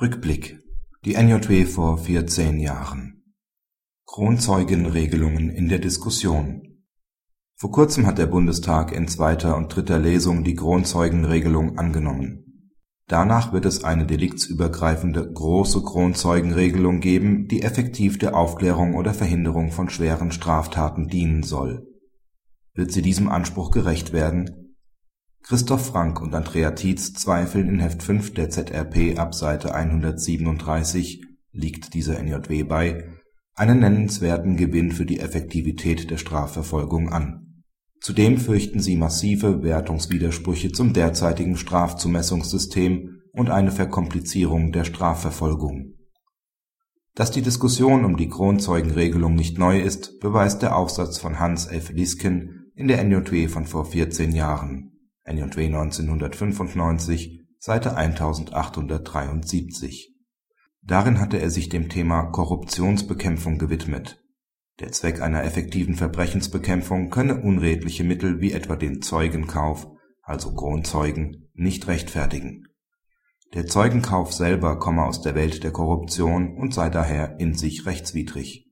Rückblick Die NJW vor 14 Jahren Kronzeugenregelungen in der Diskussion Vor kurzem hat der Bundestag in zweiter und dritter Lesung die Kronzeugenregelung angenommen. Danach wird es eine deliktsübergreifende Große Kronzeugenregelung geben, die effektiv der Aufklärung oder Verhinderung von schweren Straftaten dienen soll. Wird sie diesem Anspruch gerecht werden Christoph Frank und Andrea Tietz zweifeln in Heft 5 der ZRP ab Seite 137 liegt dieser NJW bei, einen nennenswerten Gewinn für die Effektivität der Strafverfolgung an. Zudem fürchten sie massive Wertungswidersprüche zum derzeitigen Strafzumessungssystem und eine Verkomplizierung der Strafverfolgung. Dass die Diskussion um die Kronzeugenregelung nicht neu ist, beweist der Aufsatz von Hans F. Liesken in der NJW von vor 14 Jahren NJW 1995, Seite 1873. Darin hatte er sich dem Thema Korruptionsbekämpfung gewidmet. Der Zweck einer effektiven Verbrechensbekämpfung könne unredliche Mittel wie etwa den Zeugenkauf also Kronzeugen nicht rechtfertigen. Der Zeugenkauf selber komme aus der Welt der Korruption und sei daher in sich rechtswidrig